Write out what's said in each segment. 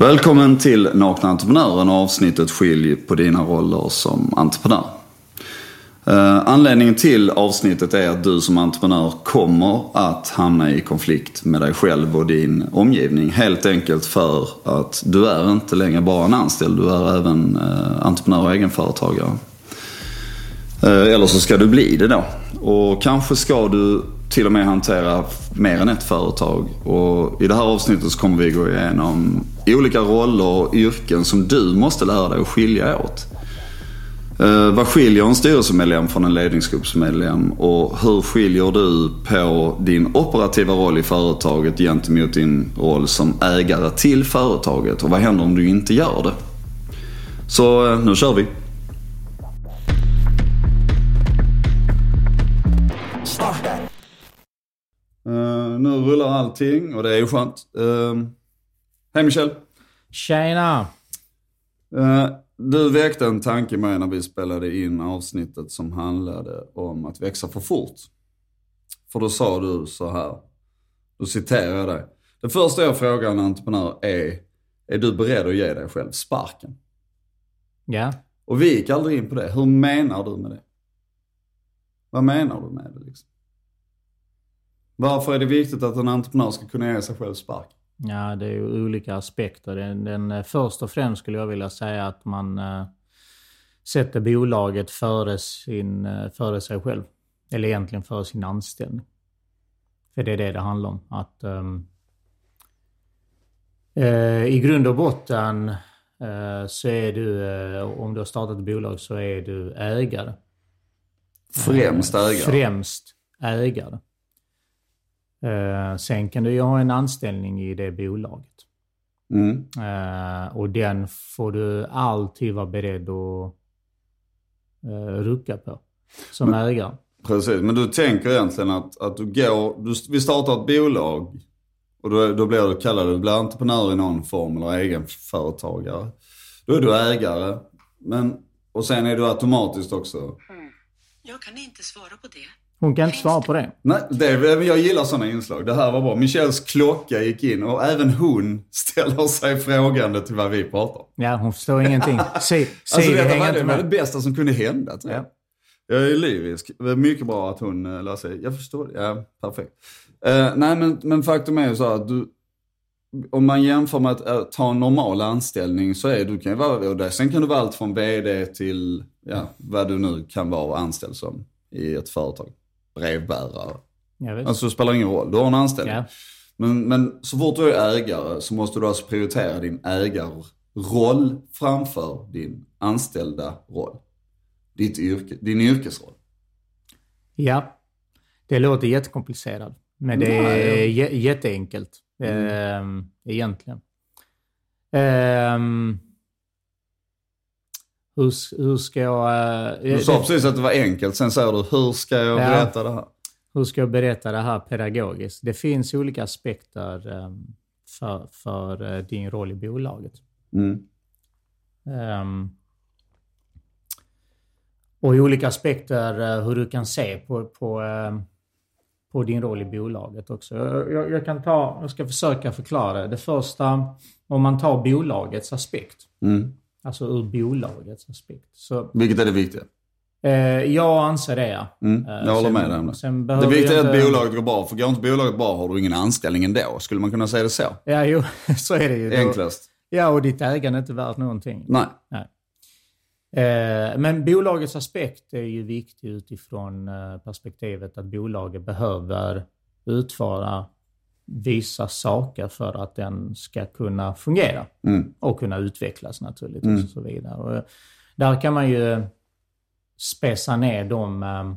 Välkommen till Nakna Entreprenören och avsnittet Skilj på dina roller som entreprenör. Eh, anledningen till avsnittet är att du som entreprenör kommer att hamna i konflikt med dig själv och din omgivning. Helt enkelt för att du är inte längre bara en anställd, du är även eh, entreprenör och egenföretagare. Eh, eller så ska du bli det då. Och kanske ska du till och med hantera mer än ett företag. Och I det här avsnittet så kommer vi gå igenom olika roller och yrken som du måste lära dig att skilja åt. Eh, vad skiljer en styrelsemedlem från en ledningsgruppsmedlem och hur skiljer du på din operativa roll i företaget gentemot din roll som ägare till företaget och vad händer om du inte gör det? Så eh, nu kör vi. Uh, nu rullar allting och det är ju skönt. Uh, hej Michel. Tjena. Uh, du väckte en tanke med när vi spelade in avsnittet som handlade om att växa för fort. För då sa du så här, då citerar jag dig. Det första jag frågar en entreprenör är, är du beredd att ge dig själv sparken? Ja. Och vi gick aldrig in på det. Hur menar du med det? Vad menar du med det liksom? Varför är det viktigt att en entreprenör ska kunna ge sig själv spark? Ja, det är ju olika aspekter. Den, den, eh, först och främst skulle jag vilja säga att man äh, sätter bolaget före, sin, äh, före sig själv. Eller egentligen före sin anställning. För det är det det handlar om. Att ähm, äh, I grund och botten så är du, om du har startat ett bolag, så är du ägare. Främst ägare? Främst ägare. Eh, sen kan du ju ha en anställning i det bolaget. Mm. Eh, och den får du alltid vara beredd att eh, rucka på som men, ägare. Precis, men du tänker egentligen att, att du går, du, vi startar ett bolag och då, då blir du kallad, du blir entreprenör i någon form eller egenföretagare. Då är du ägare, men, och sen är du automatiskt också... Mm. Jag kan inte svara på det. Hon kan inte svara på det. Nej, det, jag gillar sådana inslag. Det här var bra. Michels klocka gick in och även hon ställer sig frågande till vad vi pratar om. Ja, hon förstår ingenting. Se, se alltså, det, var, det var det bästa som kunde hända tror jag. Ja. Jag är lyrisk. Mycket bra att hon uh, lär sig. Jag förstår det. Ja, perfekt. Uh, nej, men, men faktum är ju så att du, om man jämför med att uh, ta en normal anställning så är du kan ju vara, där, sen kan du vara allt från VD till ja, vad du nu kan vara anställd som i ett företag brevbärare. Alltså det spelar ingen roll, du har en anställning. Ja. Men, men så fort du är ägare så måste du alltså prioritera din ägarroll framför din anställda roll. Ditt yrke, din yrkesroll. Ja, det låter jättekomplicerat. Men det är jätteenkelt mm. äh, egentligen. Ähm, hur, hur ska jag... Eh, du sa det, precis att det var enkelt, sen säger du hur ska jag ja, berätta det här? Hur ska jag berätta det här pedagogiskt? Det finns olika aspekter um, för, för uh, din roll i bolaget. Mm. Um, och olika aspekter uh, hur du kan se på, på, uh, på din roll i bolaget också. Jag, jag, kan ta, jag ska försöka förklara. Det första, om man tar bolagets aspekt. Mm. Alltså ur bolagets aspekt. Så, Vilket är det viktiga? Eh, jag anser det, ja. Mm, jag eh, håller med dig om det. Det viktiga är att bolaget går bra. För går inte bolaget bra har du ingen anställning ändå. Skulle man kunna säga det så? Ja, jo, så är det ju. Enklast. Ja, och ditt ägande är inte värt någonting. Nej. Nej. Eh, men bolagets aspekt är ju viktig utifrån eh, perspektivet att bolaget behöver utföra vissa saker för att den ska kunna fungera. Mm. Och kunna utvecklas naturligtvis mm. och så vidare. Och där kan man ju spesa ner de, eh,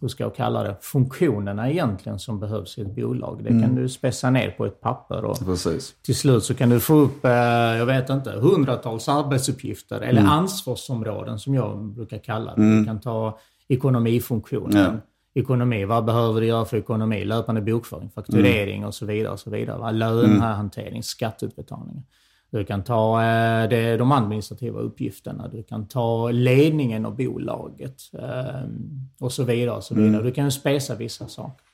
hur ska jag kalla det, funktionerna egentligen som behövs i ett bolag. Det mm. kan du spesa ner på ett papper och Precis. till slut så kan du få upp, eh, jag vet inte, hundratals arbetsuppgifter eller mm. ansvarsområden som jag brukar kalla det. Mm. Du kan ta ekonomifunktionen. Ja ekonomi. Vad behöver du göra för ekonomi? Löpande bokföring, fakturering mm. och så vidare. och så vidare. Lönehantering, mm. skatteutbetalningar. Du kan ta eh, det, de administrativa uppgifterna. Du kan ta ledningen av bolaget eh, och så vidare. Och så vidare. Mm. Du kan spesa vissa saker.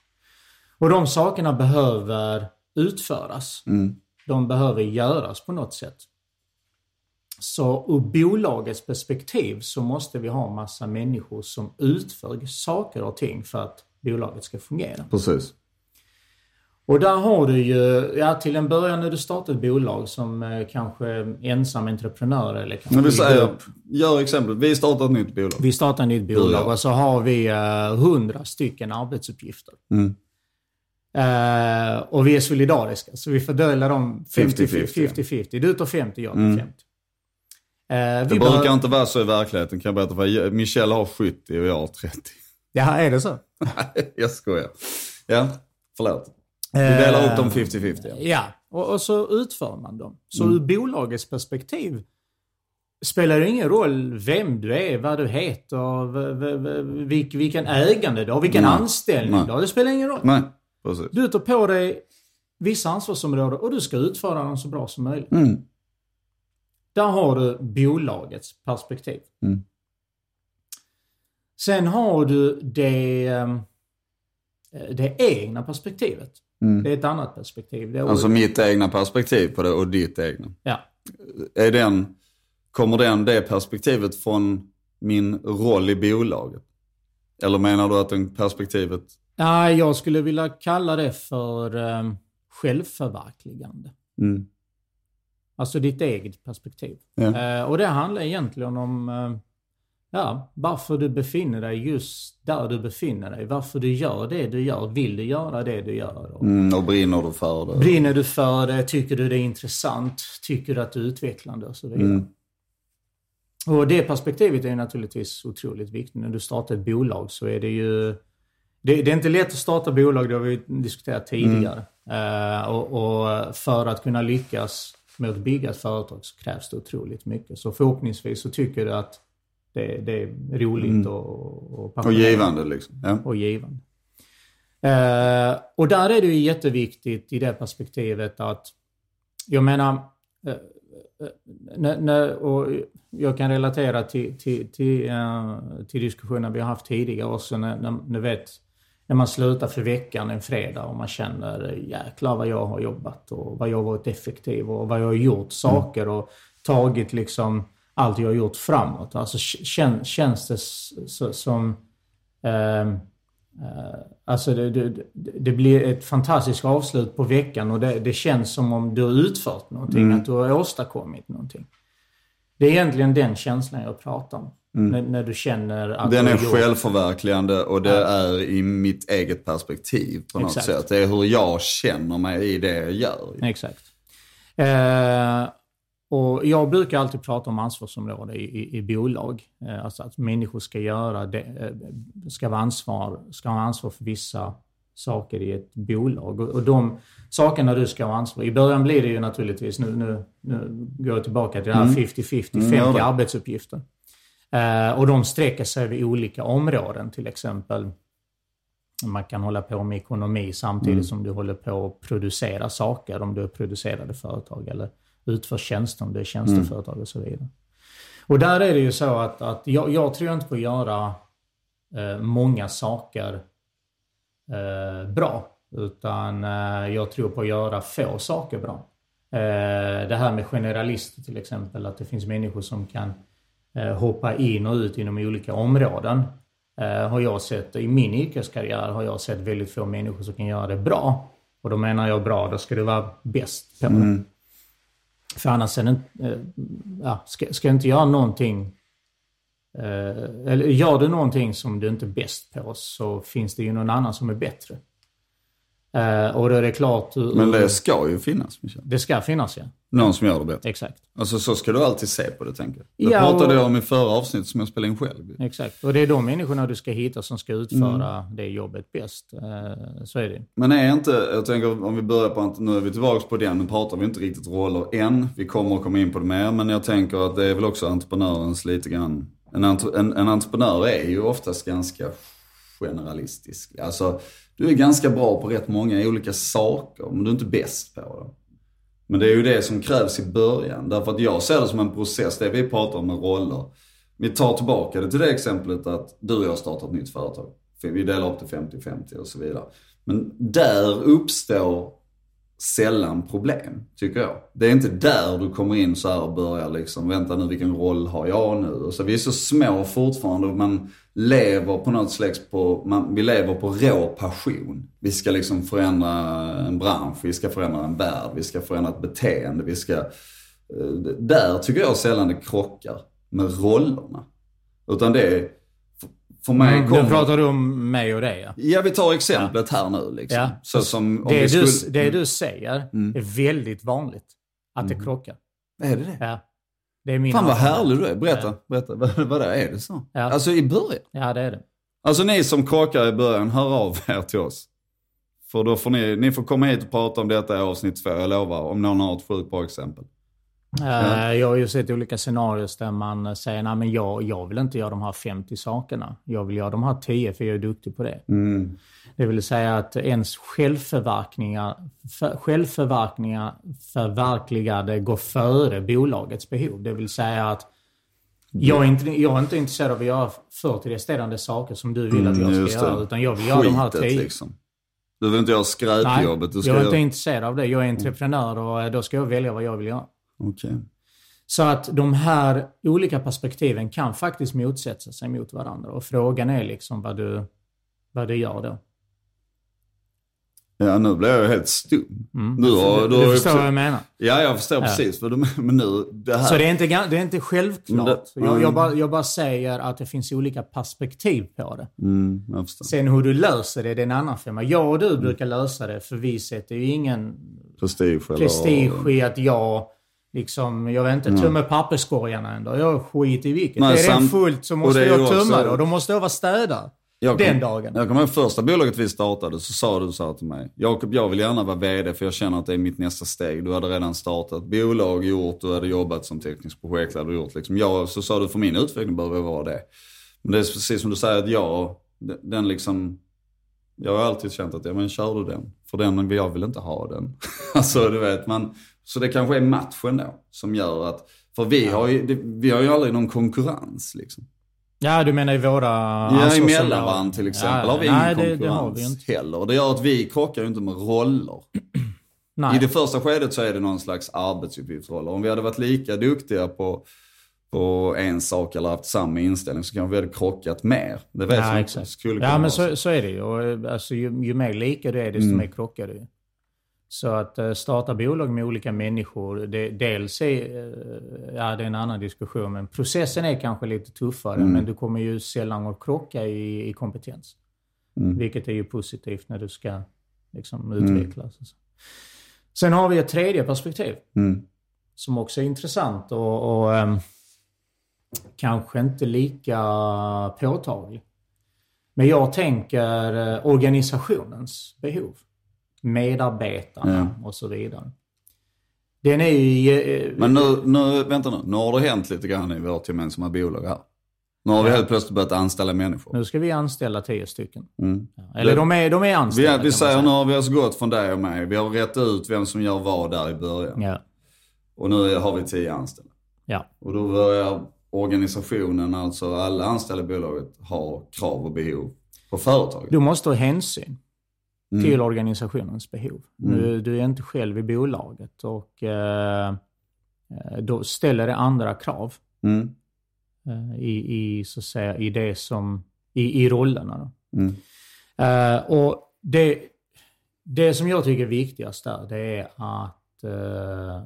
Och de sakerna behöver utföras. Mm. De behöver göras på något sätt. Så ur bolagets perspektiv så måste vi ha massa människor som utför saker och ting för att bolaget ska fungera. Precis. Och där har du ju, ja till en början när du startar ett bolag som eh, kanske ensam entreprenör eller kanske Men vi säger, upp. gör exemplet. Vi startar ett nytt bolag. Vi startar ett nytt bolag Ja. och så har vi eh, hundra stycken arbetsuppgifter. Mm. Eh, och vi är solidariska, så vi fördelar dem 50-50, 50-50. Du tar 50, jag tar Mm. 50. Eh, Det brukar behöver- inte vara så i verkligheten kan jag berätta för. Michelle har 70 och jag har 30. Ja, är det så? jag skojar. Ja, förlåt. Vi delar upp dem 50-50. ja. Ja, och, och så utför man dem. Så Mm. ur bolagets perspektiv spelar det ingen roll vem du är, vad du heter, vilk, vilken ägande du har, vilken Nej. anställning Nej. du har. Det spelar ingen roll. Nej, precis. Du tar på dig vissa ansvarsområden och du ska utföra dem så bra som möjligt. Mm. Där har du bolagets perspektiv. Mm. Sen har du det, eh, det egna perspektivet. Mm. Det är ett annat perspektiv. Det är Alltså mitt egna perspektiv på det och ditt egna. ja. Är den, kommer den, det perspektivet från min roll i bolaget? Eller menar du att den perspektivet... Nej, jag skulle vilja kalla det för eh, självförverkligande. Mm. Alltså ditt eget perspektiv. Ja. Eh, och det handlar egentligen om eh, ja, varför du befinner dig just där du befinner dig. Varför du gör det du gör. Vill du göra det du gör? Och Mm, och brinner du för det? Brinner du för det? Tycker du det är intressant? Tycker du att det är utvecklande? Och så vidare. Mm. Och det perspektivet är naturligtvis otroligt viktigt. När du startar ett bolag så är det ju... Det, det är inte lätt att starta bolag, det har vi diskuterat tidigare. Eh, och, och för att kunna lyckas med ett företag så krävs det otroligt mycket. Så förhoppningsvis så tycker du att det, det är roligt och, och, Och passionerande givande liksom. Ja. och givande. Eh, och där är det ju jätteviktigt i det perspektivet att, jag menar, eh, eh, när, när, och jag kan relatera till, till, till, eh, till diskussioner vi har haft tidigare också, när, när, när, vet, när man slutar för veckan en fredag och man känner jäklar vad jag har jobbat och vad jag har varit effektiv och vad jag har gjort saker och tagit liksom allt jag har gjort framåt. Alltså kän, känns det så, som Ehm, eh, alltså det, det, det blir ett fantastiskt avslut på veckan och det, det känns som om du har utfört någonting, att du har åstadkommit någonting. Det är egentligen den känslan jag pratar om. När, när du känner att Den är gjort- självförverkligande och det är i mitt eget perspektiv på något Exakt. sätt. Det är hur jag känner mig i det jag gör. Exakt. Eh, och jag brukar alltid prata om ansvarsområde i, i, i bolag. Eh, alltså att människor ska göra det, eh, ska, vara ansvar, ska ha ansvar för vissa saker i ett bolag. Och, och de sakerna du ska ha ansvar I början blir det ju naturligtvis, nu, nu, nu går jag tillbaka till det här 50-50, 50 Mm, gör det. arbetsuppgifter. Eh, och de sträcker sig över olika områden, till exempel man kan hålla på med ekonomi samtidigt Mm. som du håller på att producera saker om du är producerade företag eller utför tjänster om du är tjänsteföretag och så vidare. Och där är det ju så att, att jag, jag tror inte på att göra eh, många saker eh, bra. Utan eh, jag tror på att göra få saker bra. Eh, det här med generalister till exempel, att det finns människor som kan hoppa in och ut inom olika områden. Har jag sett, i min yrkeskarriär har jag sett väldigt få människor som kan göra det bra. Och då menar jag bra, då ska du vara bäst på det. För annars är det ja, ska, ska jag inte göra någonting eh, eller gör du någonting som du inte är bäst på så finns det ju någon annan som är bättre. Eh, och då är det klart... Men det ska ju finnas, Michel. det ska finnas ja. Någon som gör det bättre. Exakt. Alltså så ska du alltid se på det, tänker jag. Det Ja, pratade och- jag om i förra avsnittet som jag spelade in själv. Exakt. Och det är de människorna du ska hitta som ska utföra Mm. det jobbet bäst. Eh, så är det. Men är inte, jag tänker om vi börjar på, nu är vi tillbaka på den, nu pratar vi inte riktigt roller än. Vi kommer att komma in på det mer, men jag tänker att det är väl också entreprenörens lite grann, en, en, en entreprenör är ju oftast ganska generalistisk. Alltså, du är ganska bra på rätt många olika saker, men du är inte bäst på det. Men det är ju det som krävs i början. Därför att jag ser det som en process, det vi pratar om med roller. Vi tar tillbaka det till det exemplet att du och jag startar ett nytt företag. Vi delar upp det 50-50 och så vidare. Men där uppstår sällan problem, tycker jag. Det är inte där du kommer in så här och börjar liksom, vänta nu vilken roll har jag nu? Och så, vi är så små fortfarande och man lever på något slags på, man, vi lever på rå passion. Vi ska liksom förändra en bransch, vi ska förändra en värld, vi ska förändra ett beteende, vi ska... Eh, där tycker jag sällan det krockar med rollerna. Utan det är, för- mig Mm, kommer... Nu pratar du om mig och dig ja. Ja, vi tar exemplet här nu liksom. Ja. Så som om Det, vi du, skulle... det du säger Mm. är väldigt vanligt. Att det krockar. Är det det? Ja. Det är min Fan vad härlig du är. Berätta, Ja. berätta. Vad, vad? Är det så? Ja. Alltså i början? Ja, det är det. Alltså ni som krockar i början, hör av er till oss. För då får ni, ni får komma hit och prata om detta i avsnitt två, jag lovar. Om någon har ett sjukt bra exempel. Eh, Jag har ju sett olika scenarier där man säger nej men jag, jag vill inte göra de här 50 sakerna. Jag vill göra de här 10 för jag är duktig på det. Mm. Det vill säga att ens självförverkningar, för, självförverkningar förverkligade går före bolagets behov. Det vill säga att jag är, inte, jag är inte intresserad av att göra 40 resterande saker som du vill att jag Mm, just ska det. göra. Utan jag vill göra de här Skitet 10. liksom. Du vill inte göra Nej, skräpjobbet, ska jag är inte göra... intresserad av det. Jag är entreprenör och då ska jag välja vad jag vill göra. Okej. Så att de här olika perspektiven kan faktiskt motsätta sig mot varandra. Och frågan är liksom vad du, vad du gör då. Ja, nu blir jag helt stum. Mm. Du har, du Du, ju förstår försökt- vad jag menar. Ja, jag förstår Ja. precis. För du, men nu, det här... Så det är inte, det är inte självklart. Det- jag, mm. jag, bara, jag bara säger att det finns olika perspektiv på det. Mm, jag. Sen hur du löser det, det är en annan femma. Jag och du brukar lösa det för vi sätter ju ingen Prestige eller... prestige i att jag liksom, jag vet inte, Mm. tömmer papperskorgarna dag. Jag skit i vilket. Nej, är det sam- fullt så måste det jag tömma också- det och då måste jag vara städare. Jag Den kom- dagen. Jag kommer ihåg första bolaget vi startade så sa du så här till mig. Jakob, jag vill gärna vara VD för jag känner att det är mitt nästa steg. Du hade redan startat bolag, gjort, du hade jobbat som teknisk projektledare. Gjort, liksom. jag, så sa du, för min utveckling behöver jag vara det. Men det är precis som du säger att jag, den- den liksom, jag har alltid känt att, ja men kör du den. För den, jag vill inte ha den. alltså du vet, man, så det kanske är matchen då som gör att, för vi har ju, det, vi har ju aldrig någon konkurrens liksom. Ja, du menar i våra Ja, ansvarsområden. emellan varandra till exempel Ja, har vi nej, ingen det, det har konkurrens vi inte. heller. Och det gör att vi krockar ju inte med roller. Nej. I det första skedet så är det någon slags arbetsuppgiftsroller. Om vi hade varit lika duktiga på, på en sak eller haft samma inställning så kanske vi hade krockat mer. Det vet Ja, jag inte. Skulle Ja, men så, så är det ju. Och, alltså, ju, ju mer lika du är, desto Mm. mer krockar du. Så att eh, starta bolag med olika människor, det, dels är, eh, ja det är en annan diskussion, men processen är kanske lite tuffare, Mm. men du kommer ju sällan att krocka i, i kompetens. Mm. Vilket är ju positivt när du ska liksom, utvecklas. och så. Sen har vi ett tredje perspektiv Mm. som också är intressant och, och ehm, kanske inte lika påtaglig. Men jag tänker eh, organisationens behov. Medarbetarna och så vidare. Den är ju... Men nu, nu, vänta nu. Nu har det hänt lite grann i vårt gemensamma bolag här. Nu har vi helt plötsligt börjat anställa människor. Nu ska vi anställa tio stycken. Mm. Eller Det- de är, de är Vi, anställda vi man säger nu har vi alltså gått från dig och mig. Vi har rätt ut vem som gör vad där i början. Ja. Och nu har vi tio anställda. ja. Och då börjar organisationen, alltså alla anställda i bolaget, ha krav och behov på företaget. Du måste ha hänsyn Mm. till organisationens behov. Nu, du är inte själv i bolaget och eh, eh, då ställer det andra krav Mm. eh, i, i, så säga, i det som, i, i rollerna. Mm. Eh, och det, det som jag tycker är viktigast där, det är att eh,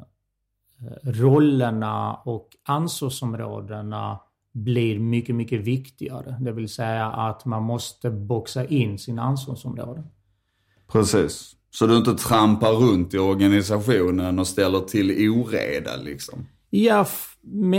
rollerna och ansvarsområdena blir mycket, mycket viktigare. Det vill säga att man måste boxa in sina ansvarsområden. Precis. Så du inte trampar runt i organisationen och ställer till oreda liksom. Ja,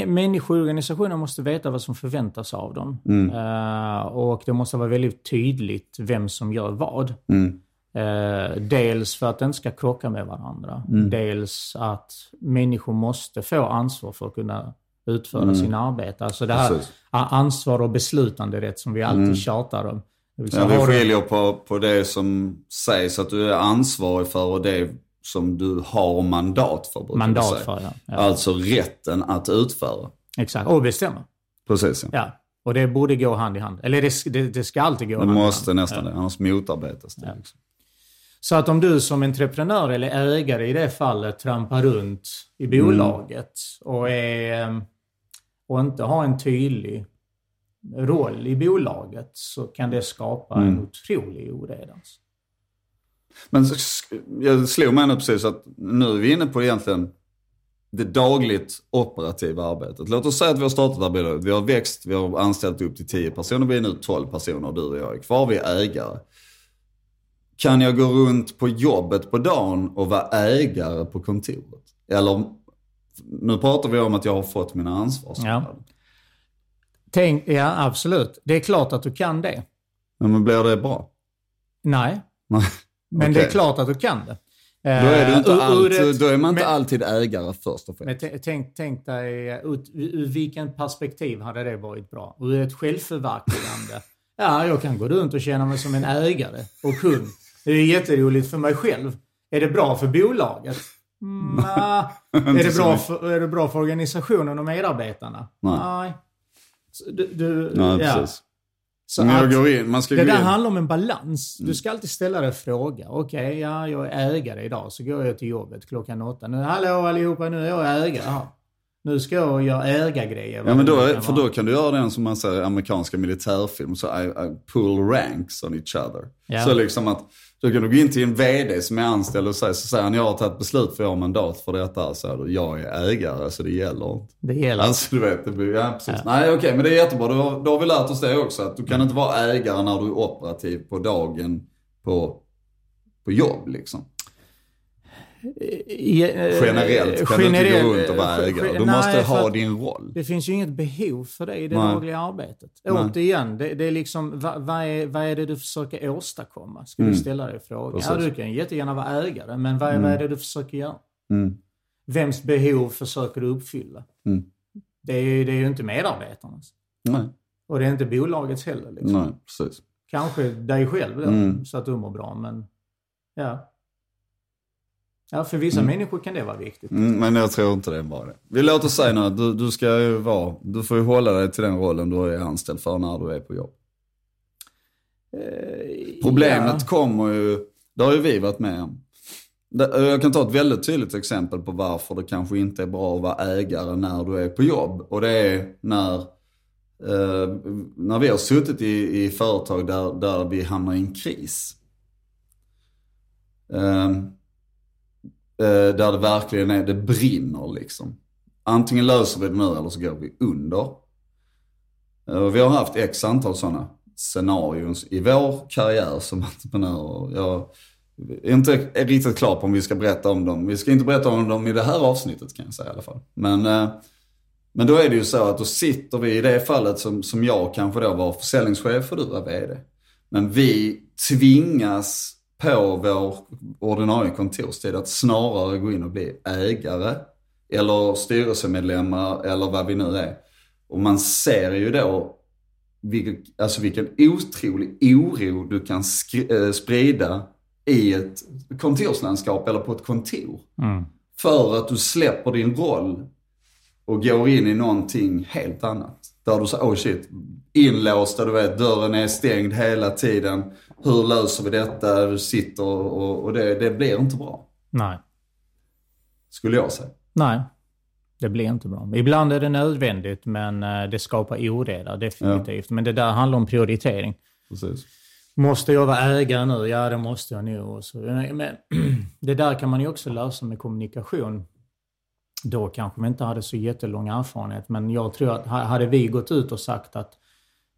människor i organisationen måste veta vad som förväntas av dem. Eh, och det måste vara väldigt tydligt vem som gör vad. Mm. Eh, dels för att det inte ska krocka med varandra. Dels att människor måste få ansvar för att kunna utföra sina arbete. Alltså det här Precis. ansvar och beslutanderätt som vi alltid tjatar om. Det Ja, du- skiljer på, på det som sägs att du är ansvarig för och det som du har mandat för. mandat för, ja. ja. Alltså rätten att utföra. Exakt, och bestämma. Precis ja. Ja. Och det borde gå hand i hand. Eller det, det, det ska alltid gå Det hand i hand. måste nästan det, annars motarbetas det. Liksom. Så att om du som entreprenör eller ägare i det fallet trampar runt i bolaget och, är, och inte har en tydlig roll i bolaget så kan det skapa en otrolig oreda. Men jag slog mig nu precis att nu är vi inne på egentligen det dagligt operativa arbetet. Låt oss säga att vi har startat det här bolaget. Vi har växt, vi har anställt upp till 10 personer. Vi är nu 12 personer, du och jag är kvar. Vi är ägare. Kan jag gå runt på jobbet på dagen och vara ägare på kontoret? Eller, nu pratar vi om att jag har fått mina ansvarsområden. Ja. Tänk, ja, absolut. Det är klart att du kan det. Men blir det bra? Nej, Nej. men det är klart att du kan det. Då är, du inte ur alltid, ett- då är man inte men- alltid ägare först och främst. tänk, tänk dig, ut, ur vilken perspektiv hade det varit bra? Ur ett självförverkligande. Ja, jag kan gå runt och känna mig som en ägare och kund. Det är jätteroligt för mig själv. Är det bra för bolaget? Mm, är, det bra för, är det bra för organisationen och medarbetarna? Nej. Så Du, du, Nej, ja. precis. Så Men jag att- går in, man ska det där in. handlar om en balans. Du ska alltid ställa dig fråga. Okej, ja, jag är ägare idag. Så går jag till jobbet klockan åtta. Nu, hallå allihopa, nu är jag ägare här. Nu ska jag göra ägargrejer. Ja men då, är- för då kan du göra den som man säger i amerikanska militärfilmer, så I, I pull ranks on each other. Ja. Så liksom att, då kan du gå in till en VD som är anställd och säga, så säger han, jag har tagit beslut för jag har mandat för detta. Så jag är ägare så det gäller inte. Det gäller. Alltså du vet, det blir, ja precis. Nej okej, men det är jättebra. Då, har- då har vi lärt oss det också. Att du kan inte vara ägare när du är operativ på dagen på, på jobb liksom. I- eh, Generellt kan du inte generell- gå runt och vara eh, ägare. Du nej, måste ha din roll. Det finns ju inget behov för det i det Nej. dagliga arbetet. Nej. Återigen, det, det är liksom, vad, vad, är, vad är det du försöker åstadkomma? Ska du ställa dig frågan. Ja, Mm. Du kan jättegärna vara ägare, men vad, vad är det du försöker göra? Mm. Vems behov försöker du uppfylla? Mm. Det, är, det är ju inte medarbetarnas. Nej, Och det är inte bolagets heller. Liksom. nej, precis. Kanske dig själv då, Mm. så att du mår bra, men ja. Ja, för vissa människor kan det vara viktigt. Mm, men jag tror inte det bara det. Vi låter säga nu du, du ska ju vara, du får ju hålla dig till den rollen du är anställd för när du är på jobb. Problemet Ja. kommer ju, det har ju vi varit med om. Jag kan ta ett väldigt tydligt exempel på varför det kanske inte är bra att vara ägare när du är på jobb. Och det är när, eh, när vi har suttit i, i företag där, där vi hamnar i en kris. Eh, eh, Eh, där det verkligen är, det brinner liksom. Antingen löser vi det nu eller så går vi under. Eh, vi har haft x antal sådana scenarion i vår karriär som entreprenörer. Jag är inte är riktigt klar på om vi ska berätta om dem. Vi ska inte berätta om dem i det här avsnittet kan jag säga i alla fall. Men, eh, men då är det ju så att då sitter vi i det fallet som, som jag kanske då var försäljningschef och du var VD. Men vi tvingas på vår ordinarie kontorstid att snarare gå in och bli ägare eller styrelsemedlemmar eller vad vi nu är. Och man ser ju då vilken, alltså vilken otrolig oro du kan eh, sprida i ett kontorslandskap eller på ett kontor. Mm. För att du släpper din roll och går in i någonting helt annat. Där du säger, oh shit, inlåsta, du vet, dörren är stängd hela tiden. Hur löser vi detta? Du sitter och, och, det, det blir inte bra. Nej. Skulle jag säga. Nej, det blir inte bra. Ibland är det nödvändigt, men eh, det skapar oreda, definitivt. Men det där handlar om prioritering. Precis. Måste jag vara ägare nu? Ja, det måste jag nog. Men det där kan man ju också lösa med kommunikation. Då kanske vi inte hade så jättelång erfarenhet, men jag tror att ha- hade vi gått ut och sagt att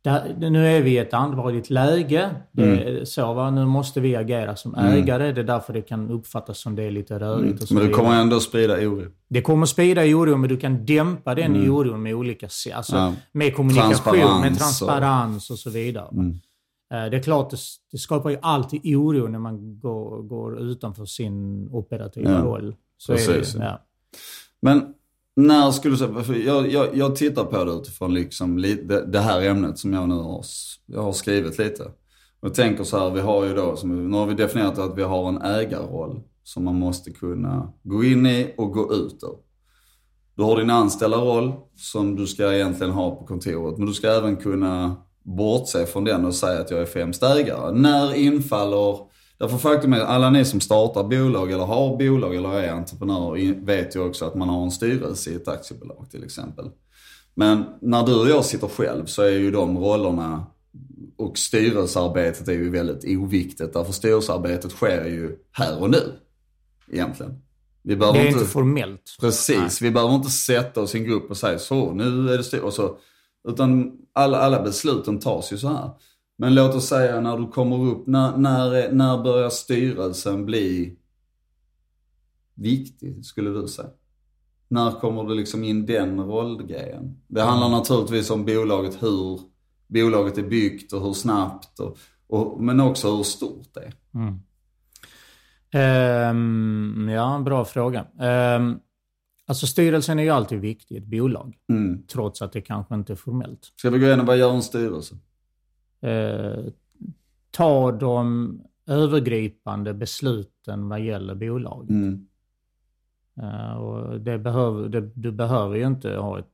där, nu är vi i ett allvarligt läge. Är så, va? Nu måste vi agera som ägare. Det är därför det kan uppfattas som det är lite rörigt. Och så Men det kommer ändå sprida oro. Det kommer sprida oro, men du kan dämpa den oron med olika sätt. Alltså, Ja. Med kommunikation, Transparens med och- transparens och, så vidare. Eh, Det är klart, det, skapar ju alltid oro när man går, går utanför sin operativa Ja. roll. Så Precis, det, ja. Men när skulle du säga, jag, jag, jag tittar på det utifrån liksom det, det här ämnet som jag nu har, jag har skrivit lite. Och jag tänker så här, vi har ju då, som, nu har vi definierat att vi har en ägarroll som man måste kunna gå in i och gå ut ur. Du har din anställda roll som du ska egentligen ha på kontoret, men du ska även kunna bortse från den och säga att jag är främst ägare. När infaller Därför faktum är att alla ni som startar bolag eller har bolag eller är entreprenörer vet ju också att man har en styrelse i ett aktiebolag till exempel. Men när du och jag sitter själv så är ju de rollerna och styrelsearbetet är ju väldigt oviktigt. Därför styrelsearbetet sker ju här och nu. Egentligen. Vi det är inte, inte formellt. Precis. Nej. Vi behöver inte sätta oss i en grupp och säga så, nu är det styrelse. Utan alla, alla besluten tas ju så här. Men låt oss säga när du kommer upp, när, när, när börjar styrelsen bli viktig, skulle du säga? När kommer du liksom in den rollgrejen? Det handlar naturligtvis om bolaget, hur bolaget är byggt och hur snabbt. Och, och men också hur stort det är. Mm. Um, ja, bra fråga. Um, alltså styrelsen är ju alltid viktig i ett bolag. Mm. Trots att det kanske inte är formellt. Ska vi gå igenom vad gör en styrelse? Uh, ta de övergripande besluten vad gäller bolaget. Mm. Uh, och det behöver, det, du behöver ju inte ha ett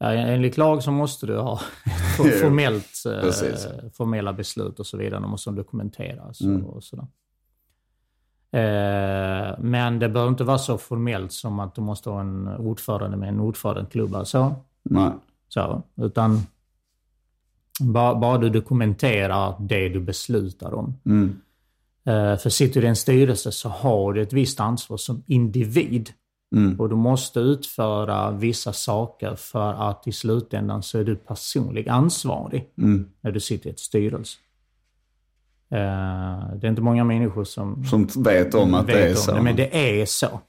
Ja, enligt lag så måste du ha formellt, eh, formella beslut och så vidare. De måste dokumenteras mm. och sådär. Eh, men det behöver inte vara så formellt som att du måste ha en ordförande med en ordförandeklubba. Så. Nej. Så, utan bara, du dokumenterar det du beslutar om. Mm. Eh, för sitter du i en styrelse så har du ett visst ansvar som individ. Mm. Och du måste utföra vissa saker för att i slutändan så är du personlig ansvarig mm. när du sitter i ett styrelse. Uh, det är inte många människor som, som vet om att vet det är så. Det, men det är så. så.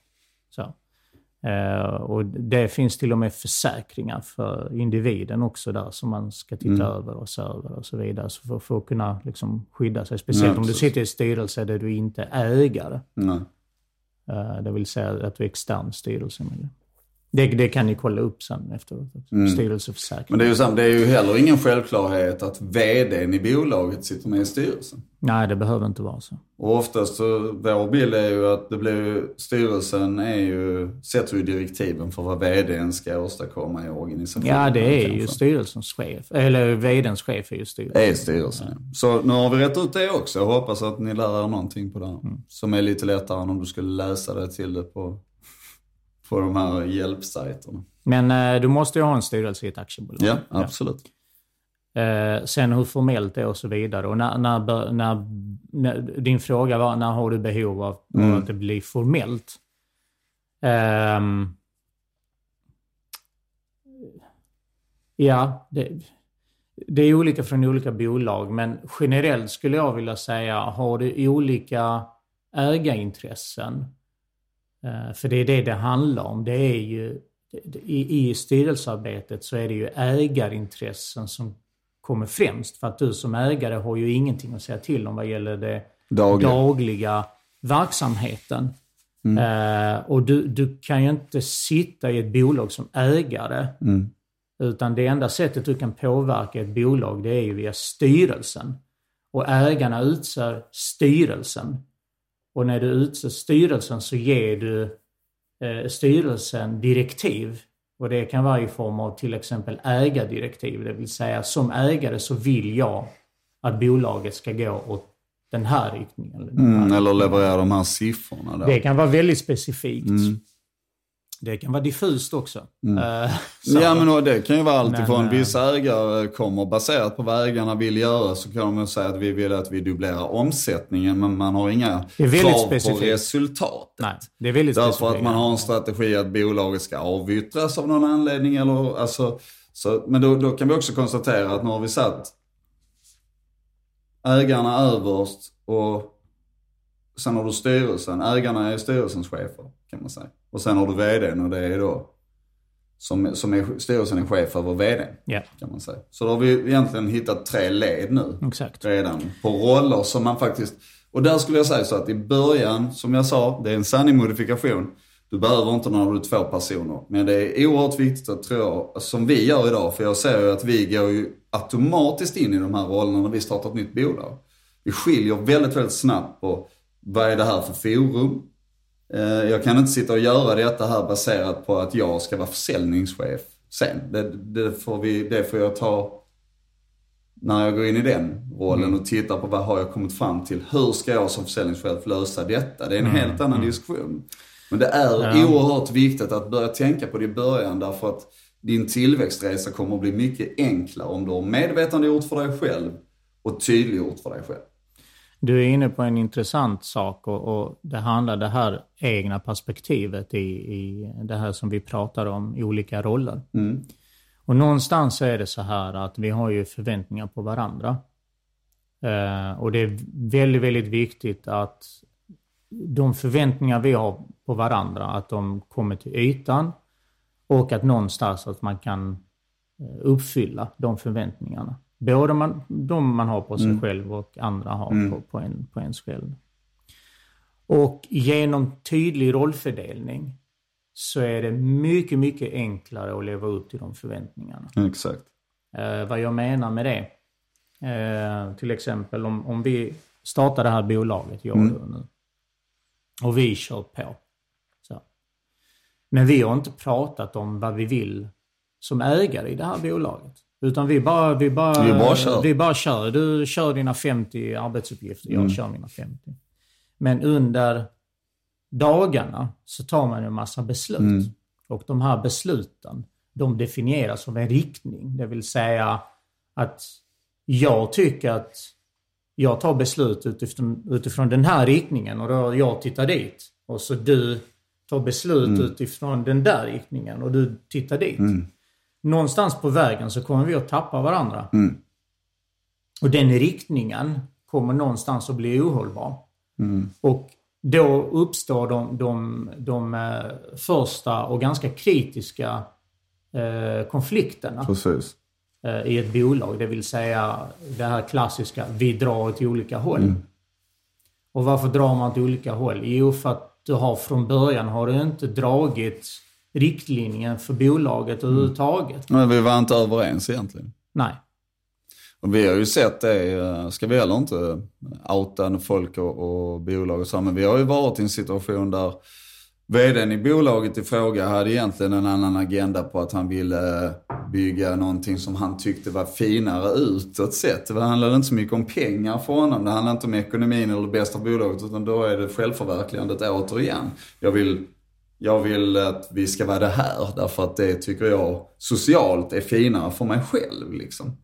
Uh, och det finns till och med försäkringar för individen också där som man ska titta mm. över och se över och så vidare. Så för, för att kunna liksom skydda sig. Speciellt ja, om du sitter i styrelse där du inte är ägare. Nej. Uh, det vill säga att du är extern styrelsemedlem. Det, det, kan ni kolla upp sen efteråt. Mm. Styrelseförsäkring. Men det är, ju sam, det är ju heller ingen självklarhet att vdn i bolaget sitter med i styrelsen. Nej, det behöver inte vara så. Och oftast så, vår bild är ju att det blir styrelsen är ju, sätter ju direktiven för vad vdn ska åstadkomma i organisationen. Ja, det är kanske. ju styrelsens chef. Eller vdns chef är ju styrelsen. Är styrelsen, ja. Så nu har vi rätt ut det också. Jag hoppas att ni lär er någonting på det här. Mm. Som är lite lättare än om du skulle läsa det till det på på de här hjälpsajterna. Men eh, du måste ju ha en styrelse i ett aktiebolag. Ja, absolut. Ja. Eh, sen hur formellt det är och så vidare. Och när, när, när, när, din fråga var när har du behov av, mm. att det blir formellt? Eh, ja, det, det är olika från olika bolag, men generellt skulle jag vilja säga, har du olika ägarintressen för det är det det handlar om. Det är ju, i, i styrelsearbetet så är det ju ägarintressen som kommer främst. För att du som ägare har ju ingenting att säga till om vad gäller det dagliga, dagliga verksamheten. Mm. Uh, och du, du kan ju inte sitta i ett bolag som ägare. Mm. Utan det enda sättet du kan påverka ett bolag det är ju via styrelsen. Och ägarna utser styrelsen. Och när du utser styrelsen så ger du eh, styrelsen direktiv. Och det kan vara i form av till exempel ägardirektiv. Det vill säga som ägare så vill jag att bolaget ska gå åt den här riktningen. Eller, mm, eller leverera de här siffrorna. Då. Det kan vara väldigt specifikt. Mm. Det kan vara diffust också. Mm. Uh, ja men det kan ju vara alltifrån uh, vissa ägare kommer baserat på vad ägarna vill göra så kan de säga att vi vill att vi dubblerar omsättningen men man har inga krav specifikt. på resultatet. Nej, det är väldigt Därför specifikt. att man har en strategi att bolaget ska avyttras av någon anledning eller alltså, så, men då, då kan vi också konstatera att nu har vi satt ägarna överst och sen har du styrelsen. Ägarna är styrelsens chefer kan man säga. Och sen har du vdn och det är då som, som är, styrelsen är chef över vd. Yeah. Kan man säga. Så då har vi egentligen hittat tre led nu. Exakt. Redan på roller som man faktiskt, och där skulle jag säga så att i början, som jag sa, det är en sanning modifikation. Du behöver inte när du är två personer. Men det är oerhört viktigt att, tror jag, som vi gör idag, för jag ser ju att vi går ju automatiskt in i de här rollerna när vi startar ett nytt bolag. Vi skiljer väldigt, väldigt snabbt på vad är det här för forum? Eh, jag kan inte sitta och göra detta här baserat på att jag ska vara försäljningschef sen. Det, det, får, vi, det får jag ta när jag går in i den rollen och tittar på vad har jag kommit fram till. Hur ska jag som försäljningschef lösa detta? Det är en helt annan diskussion. Men det är Ja. oerhört viktigt att börja tänka på det i början därför att din tillväxtresa kommer att bli mycket enklare om du har medvetandegjort för dig själv och tydliggjort för dig själv. Du är inne på en intressant sak och, och det handlar det här egna perspektivet i, i det här som vi pratar om i olika roller. Mm. Och någonstans är det så här att vi har ju förväntningar på varandra. Eh, och det är väldigt, väldigt viktigt att de förväntningar vi har på varandra, att de kommer till ytan och att någonstans att man kan eh, uppfylla de förväntningarna. Både man, de man har på sig själv och andra har på, på, en, på ens själv. Och genom tydlig rollfördelning så är det mycket, mycket enklare att leva upp till de förväntningarna. Exakt. Eh, vad jag menar med det. Eh, till exempel om, om vi startar det här bolaget, jag och du nu. Och vi kör på. Så. Men vi har inte pratat om vad vi vill som ägare i det här bolaget. Utan vi bara, vi bara, Vi bara kör. Vi bara kör. Du kör dina 50 arbetsuppgifter, jag kör mina 50. Men under dagarna så tar man en massa beslut. Och de här besluten, de definieras som en riktning. Det vill säga att jag tycker att jag tar beslut utifrån, utifrån den här riktningen och då jag tittar dit. Och så du tar beslut utifrån den där riktningen och du tittar dit. Någonstans på vägen så kommer vi att tappa varandra. Och den riktningen kommer någonstans att bli ohållbar. Och då uppstår de, de, de eh, första och ganska kritiska eh, konflikterna Precis. eh, i ett bolag. Det vill säga det här klassiska, vi drar åt olika håll. Och varför drar man åt olika håll? Jo, för att du har från början har du inte dragit riktlinjen för bolaget överhuvudtaget. Men vi var inte överens egentligen. Nej. Och vi har ju sett det, eh, ska vi heller inte outa folk och, och bolag och så, men vi har ju varit i en situation där vdn i bolaget i fråga hade egentligen en annan agenda på att han ville bygga någonting som han tyckte var finare utåt sett. Det handlade inte så mycket om pengar för honom. Det handlade inte om ekonomin eller det bästa bolaget utan då är det självförverkligandet återigen. Jag vill, jag vill att vi ska vara det här därför att det tycker jag socialt är finare för mig själv liksom.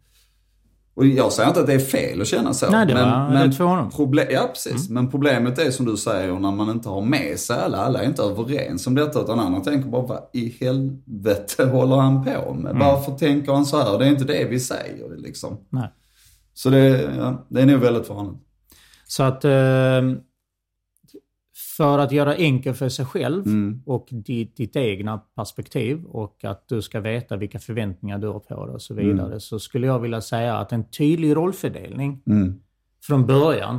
Och jag säger inte att det är fel att känna så. Nej, det var rätt för honom. Proble- ja, precis. Men problemet är som du säger när man inte har med sig alla. Alla är inte överens om detta utan andra tänker bara vad i helvete håller han på med? Varför tänker han så här? Det är inte det vi säger liksom. Nej. Så det, ja, det är nog väldigt vanligt. Så att eh, för att göra enkelt för sig själv Mm. och ditt, ditt egna perspektiv och att du ska veta vilka förväntningar du har på dig och så vidare. Så skulle jag vilja säga att en tydlig rollfördelning Mm. från början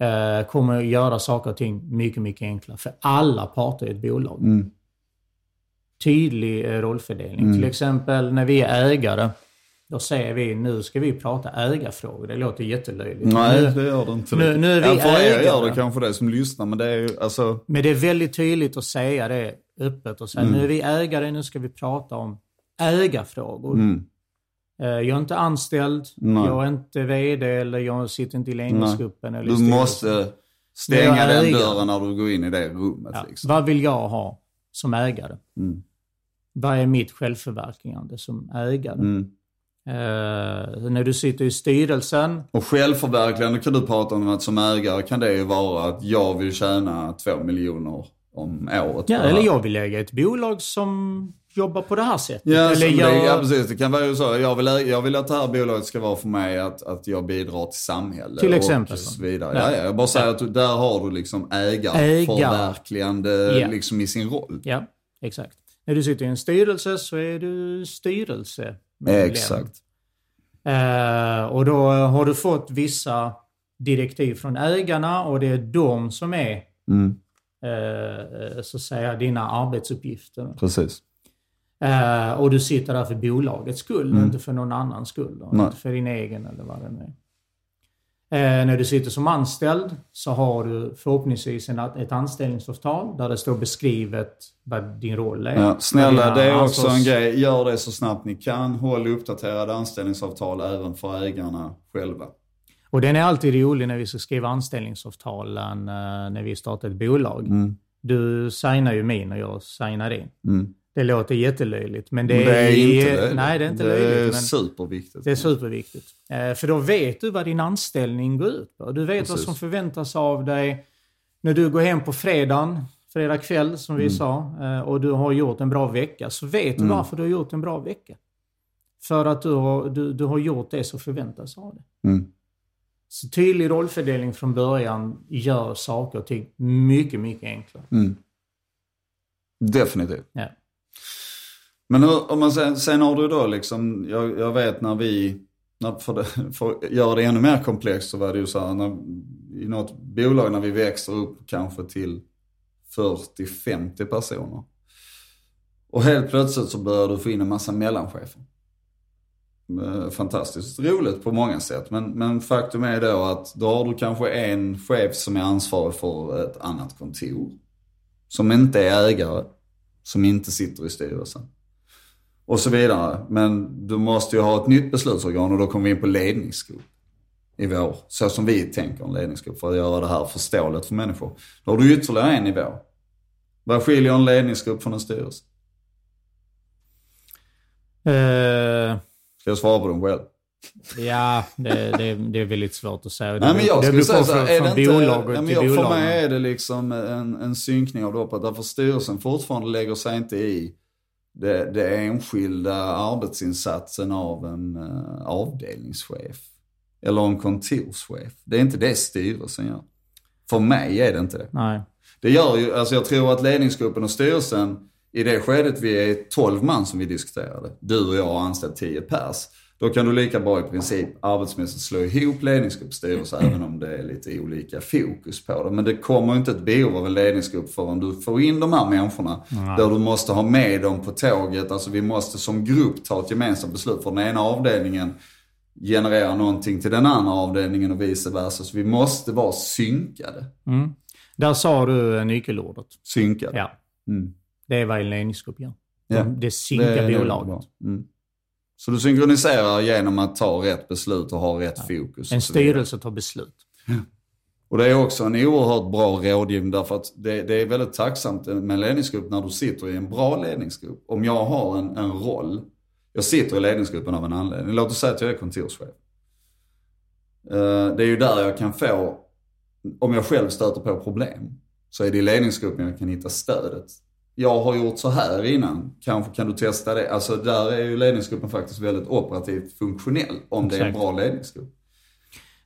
eh, kommer att göra saker och ting mycket, mycket enklare för alla parter i ett bolag. Mm. Tydlig eh, rollfördelning. Till exempel när vi är ägare, då säger vi nu ska vi prata ägarfrågor. Det låter jättelöjligt. Nej, Nu- det gör det inte. nu- nu är vi ja, för er gör det kanske det som lyssnar, men det är ju alltså... Men det är väldigt tydligt att säga det öppet och säga Mm. nu är vi ägare, nu ska vi prata om ägarfrågor. Mm. Eh, Jag är inte anställd, Nej. jag är inte VD eller jag sitter inte i ledningsgruppen. Eller Du måste stänga den dörren när du går in i det rummet. Ja. Liksom. Vad vill jag ha som ägare? Mm. Vad är mitt självförverkligande som ägare? Mm. Eh, när du sitter i styrelsen, Och självförverkligande kan du prata om att som ägare kan det ju vara att jag vill tjäna två miljoner om året. ja, eller jag vill äga ett bolag som jobbar på det här sättet. Ja, eller jag, det, ja, precis. Det kan vara ju så. Jag vill, jag vill att det här bolaget ska vara för mig att, att jag bidrar till samhället. Till exempel. Och så vidare. Ja. Ja. Ja, jag bara säger att du, där har du liksom ägarförverkligande Ja. liksom i sin roll. Ja, exakt. När du sitter i en styrelse så är du styrelsemedlem. Exakt. Eh, och då har du fått vissa direktiv från ägarna och det är de som är Mm, eh, så att säga dina arbetsuppgifter. precis. Eh, och du sitter där för bolagets skull, inte för någon annans skull. Inte för din egen eller vad det nu är. Eh, när du sitter som anställd så har du förhoppningsvis en, ett anställningsavtal där det står beskrivet vad din roll är. Ja, snälla, det är också ansvars- en grej. Gör det så snabbt ni kan. Håll uppdaterade anställningsavtal även för ägarna själva. Och den är alltid rolig när vi ska skriva anställningsavtalen eh, när vi startar ett bolag. Mm. Du signar ju min och jag signar din. Mm. Det låter jättelöjligt, men det, Men det är inte löjligt. Nej, det är inte det är löjligt. Men superviktigt. det är superviktigt. Eh, För då vet du vad din anställning går ut på. Du vet vad Precis. som förväntas av dig när du går hem på fredagen, fredag kväll som vi Mm. sa, eh, och du har gjort en bra vecka. Så vet du Mm. varför du har gjort en bra vecka. För att du har, du, du har gjort det som förväntas av dig. Mm. Så tydlig rollfördelning från början gör saker och ting mycket, mycket enklare. Mm. Definitivt. Ja. Men hur, om man sen, sen har du då liksom, jag, jag vet när vi, när, för, det, för att göra det ännu mer komplext så var det ju så här, när, i något bolag när vi växer upp kanske till 40-50 personer. Och helt plötsligt så börjar du få in en massa mellanchefer. Eh, fantastiskt roligt på många sätt. Men, men faktum är då att då har du kanske en chef som är ansvarig för ett annat kontor. Som inte är ägare. Som inte sitter i styrelsen. Och så vidare. Men du måste ju ha ett nytt beslutsorgan och då kommer vi in på ledningsgrupp. I vår, så som vi tänker en ledningsgrupp för att göra det här förståeligt för människor. Då har du ytterligare en nivå. Vad skiljer en ledningsgrupp från en styrelse? Eh, Ska jag svara på den själv? Ja, det, det, det är väldigt svårt att säga. Det Nej men jag det skulle säga så här, är det inte, ja, men jag, för mig är det liksom en, en synkning av loppet. Därför styrelsen fortfarande lägger sig inte i det, det enskilda arbetsinsatsen av en uh, avdelningschef. Eller en kontorschef. Det är inte det styrelsen gör. För mig är det inte det. Nej. Det gör ju, alltså jag tror att ledningsgruppen och styrelsen, i det skedet vi är 12 man som vi diskuterade, du och jag har anställt 10 pers. Då kan du lika bra i princip arbetsmässigt slå ihop ledningsgrupp och styrelse även om det är lite olika fokus på det. Men det kommer inte ett behov av en ledningsgrupp förrän du får in de här människorna. Där du måste ha med dem på tåget. Alltså vi måste som grupp ta ett gemensamt beslut. För den ena avdelningen genererar någonting till den andra avdelningen och vice versa. Så vi måste vara synkade. Mm. Där sa du nyckelordet. Synkade. Ja, Mm. det är vad en ledningsgrupp gör. Ja. De, det synkar Det bolaget. bra. Så du synkroniserar genom att ta rätt beslut och ha rätt fokus. En styrelse tar beslut. Och det är också en oerhört bra rådgivning därför att det, det är väldigt tacksamt med en ledningsgrupp när du sitter i en bra ledningsgrupp. Om jag har en, en roll, jag sitter i ledningsgruppen av en anledning. Låt oss säga att jag är kontorschef. Eh, Det är ju där jag kan få, om jag själv stöter på problem, så är det i ledningsgruppen jag kan hitta stödet. Jag har gjort så här innan, kanske kan du testa det? Alltså där är ju ledningsgruppen faktiskt väldigt operativt funktionell om det är en Exakt. bra ledningsgrupp.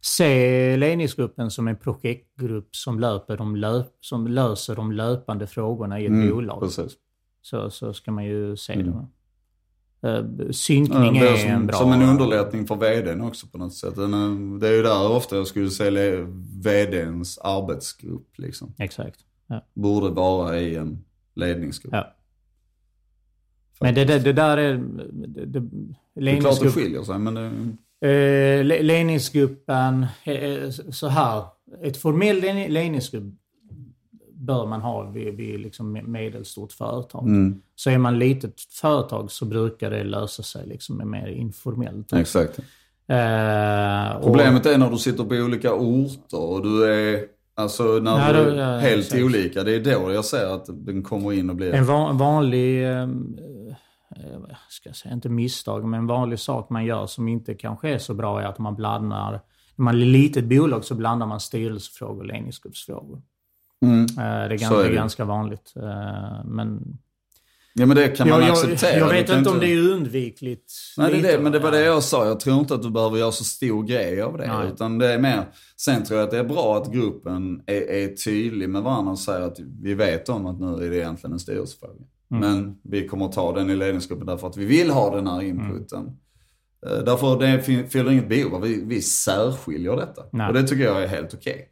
Se ledningsgruppen som en projektgrupp som, löper de löp, som löser de löpande frågorna i ett bolag. Mm, Precis. Så, så ska man ju se Mm. det. Eh, Ja, Synkning det är är som, en bra... som en underlättning för vdn också på något sätt. Är- Det är ju där ofta jag skulle säga vdns arbetsgrupp liksom. Exakt. Ja. Borde vara i en ledningsgrupp. Ja. Men det, det, det där är... Det, det, Det är klart det skiljer sig men det, Eh, le- ledningsgruppen, eh, så här. Ett formell le- ledningsgrupp bör man ha vid, vid liksom me- medelstort företag. mm, Så är man litet företag så brukar det lösa sig liksom mer informellt. exakt. Eh, och- Problemet är när du sitter på olika orter och du är, alltså när Nej, du då- är ja, helt exakt. olika. Det är då jag ser att den kommer in och blir... En van, vanlig, eh, eh, vad ska jag säga, inte misstag, men en vanlig sak man gör som inte kanske är så bra är att man blandar, när man är ett litet bolag så blandar man styrelsefrågor och ledningsgruppsfrågor. Mm. Eh, Det är, ganska, är det. ganska vanligt. eh, Men Ja men det kan man jag, acceptera. jag vet kan inte om det är undvikligt. Nej, det är det, men det var va? det jag sa. Jag tror inte att du behöver göra så stor grej av det. Nej. Utan det är mer, sen tror jag att det är bra att gruppen är, är tydlig med varandra och säger att vi vet om att nu är det egentligen en styrelsefråga. Mm. Men vi kommer att ta den i ledningsgruppen därför att vi vill ha den här inputen. Mm. Eh, Därför det fyller inget behov vi, vi särskiljer detta. Nej. Och det tycker jag är helt okej.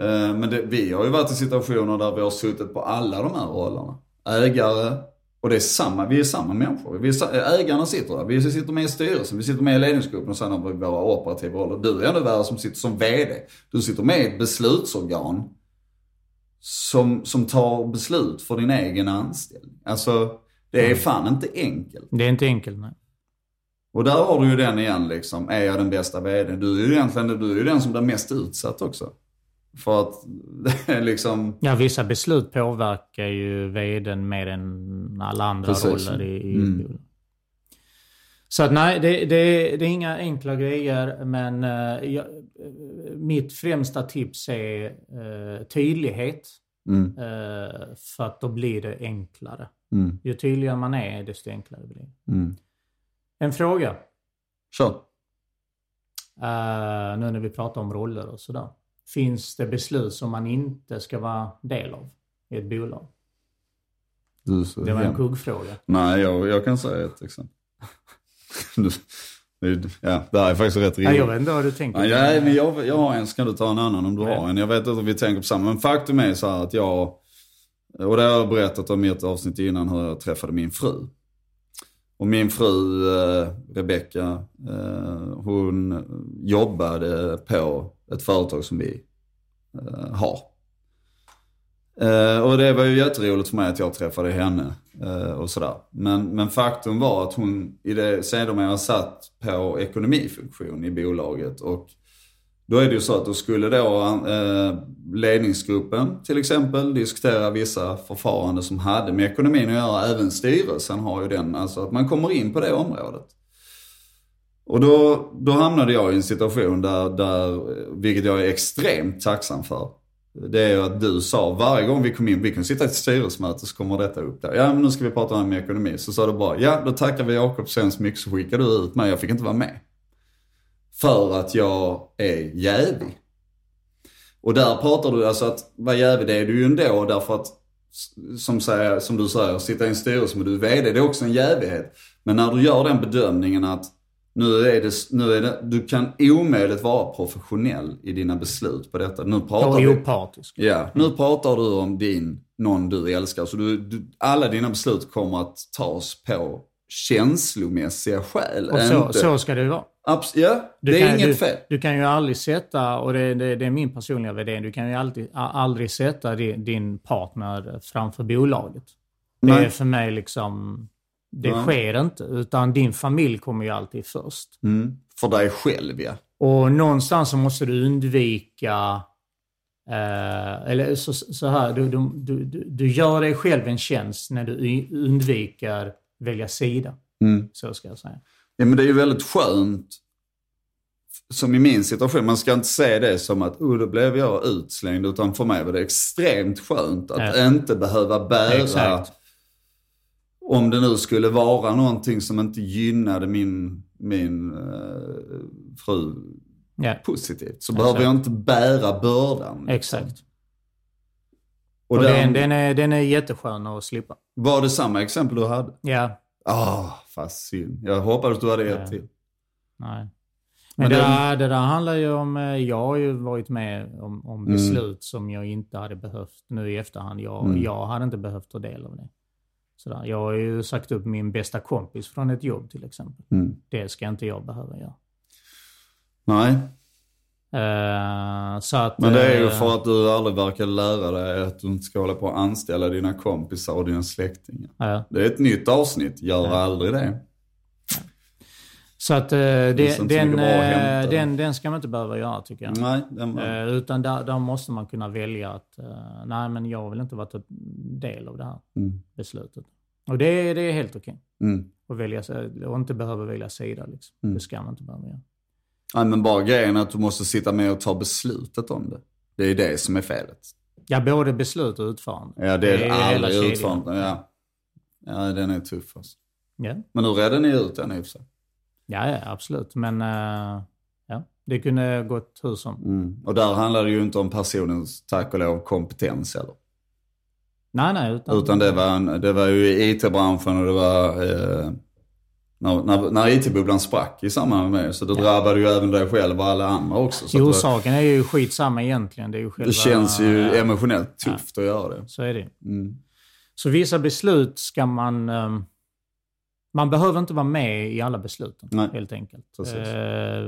Eh, Men det, vi har ju varit i situationer där vi har suttit på alla de här rollerna. Ägare Och det är samma, vi är samma människor. Vi är, ägarna sitter där. Vi sitter med i styrelsen, vi sitter med i ledningsgruppen och sen har vi våra operativa roller. Du är ändå värre som sitter som VD. Du sitter med i ett beslutsorgan som, som tar beslut för din egen anställning. Alltså, det är fan inte enkelt. Det är inte enkelt. Nej. Och där har du ju den igen liksom, är jag den bästa VD? Du är ju egentligen du är ju den som blir mest utsatt också. För att liksom, Ja, vissa beslut påverkar ju vdn mer än alla andra Precis. roller i, i Mm. Så att nej, det, det, det är inga enkla grejer, men eh, jag, eh, mitt främsta tips är eh, tydlighet. mm, eh, för att då blir det enklare. mm, Ju tydligare man är, desto enklare blir det. mm. En fråga, Kör. eh, nu när vi pratar om roller och sådär. Finns det beslut som man inte ska vara del av i ett bolag? Det var en kuggfråga. Nej, jag, jag kan säga ett exempel. Ja, det här är faktiskt rätt Ja, jag vet inte vad du tänker. Ja, jag, men jag, jag har en, så kan du ta en annan om du Ja. har en. Jag vet inte om vi tänker på samma, men faktum är så här att jag, och det har jag berättat om i ett avsnitt innan hur jag träffade min fru. Och min fru eh, Rebecka, eh, hon jobbade på ett företag som vi eh, har. Eh, och det var ju jätteroligt för mig att jag träffade henne eh, och sådär. Men, men faktum var att hon i det sedermera satt på ekonomifunktion i bolaget. Och då är det ju så att då skulle då eh, ledningsgruppen till exempel diskutera vissa förfaranden som hade med ekonomin att göra. Även styrelsen har ju den, alltså att man kommer in på det området. Och då, då hamnade jag i en situation där, där, vilket jag är extremt tacksam för. Det är ju att du sa varje gång vi kom in, vi kunde sitta i ett styrelsemöte så kommer detta upp där. Ja men nu ska vi prata om ekonomi. Så sa du bara, ja då tackar vi Jakob så hemskt mycket så skickade du ut mig. Jag fick inte vara med. För att jag är jävig. Och där pratar du, alltså att vara jävig det är du ju ändå därför att som, säger, som du säger, sitta i en styrelse med du är VD, det är också en jävighet. Men när du gör den bedömningen att nu är det, nu är det, du kan omöjligt vara professionell i dina beslut på detta. Nu pratar Och opartisk. ja, nu pratar du om din, någon du älskar. Så du, du, alla dina beslut kommer att tas på känslomässiga skäl. Och så, inte, så ska det ju vara. Abs- ja, Du det är kan, inget du, fel. Du kan ju aldrig sätta, och det, det, det är min personliga värdering, du kan ju alltid, aldrig sätta din, din partner framför bolaget. Det Nej. är för mig liksom, det Nej. sker inte. Utan din familj kommer ju alltid först. Mm. För dig själv ja. Och någonstans så måste du undvika, eh, eller så, så här, du, du, du, du- gör dig själv en tjänst när du undviker välja sida. Mm. Så ska jag säga. Ja men det är ju väldigt skönt. Som i min situation, man ska inte se det som att oh, då blev jag utslängd. Utan för mig var det extremt skönt att Ja. inte behöva bära, Exakt. om det nu skulle vara någonting som inte gynnade min, min eh, fru Ja, positivt. Så Exakt. behöver jag inte bära bördan. exakt. Och, Och den, den, den, är, den är jätteskön att slippa. Var det samma exempel du hade? Ja, Ah, fast synd. Jag hoppades du hade ett Ja. till. nej. Men Men det, där, det där handlar ju om, eh, jag har ju varit med om, om Mm. beslut som jag inte hade behövt nu i efterhand. Jag, Mm. jag hade inte behövt ta del av det. Sådär. Jag har ju sagt upp min bästa kompis från ett jobb till exempel. Mm. Det ska inte jag behöva göra. Nej, Så att, Men det är ju eh, för att du aldrig verkar lära dig att du inte ska hålla på att anställa dina kompisar och dina släktingar. ja. Det är ett nytt avsnitt, gör aldrig det. Så att eh, det, den, eh, hämta. den, den ska man inte behöva göra tycker jag. Nej, den var... Eh, utan där, där måste man kunna välja att nej men jag vill inte vara en del av det här Mm. beslutet. Och det, är- det är helt okej. Mm. att välja, och inte behöva välja sida. Liksom. Mm. Det ska man inte behöva göra. Nej, men bara grejen att du måste sitta med och ta beslutet om det. Det är det som är felet. Ja, både beslut och utförande. Ja, det är, Det är aldrig utförande. Ja. ja, den är tuff alltså. Ja, Men nu redde ni ut den i och för sig. ja, ja absolut. Men eh, ja, det kunde gått hur som. Mm. Och där handlar det ju inte om personens, tack och lov, kompetens heller. Nej, nej. Utan, Utan det var, en, det var ju IT-branschen och det var eh, när, när, när IT-bubblan sprack i samband med det. Så det drabbade ju även dig själv och alla andra också. Så Jo, det, orsaken är ju skitsamma egentligen. Det, är ju själva, det känns ju ja, emotionellt tufft att göra det. Så är det. Mm. Så vissa beslut ska man... Eh, man behöver inte vara med i alla besluten, Nej. helt enkelt. Precis. Eh,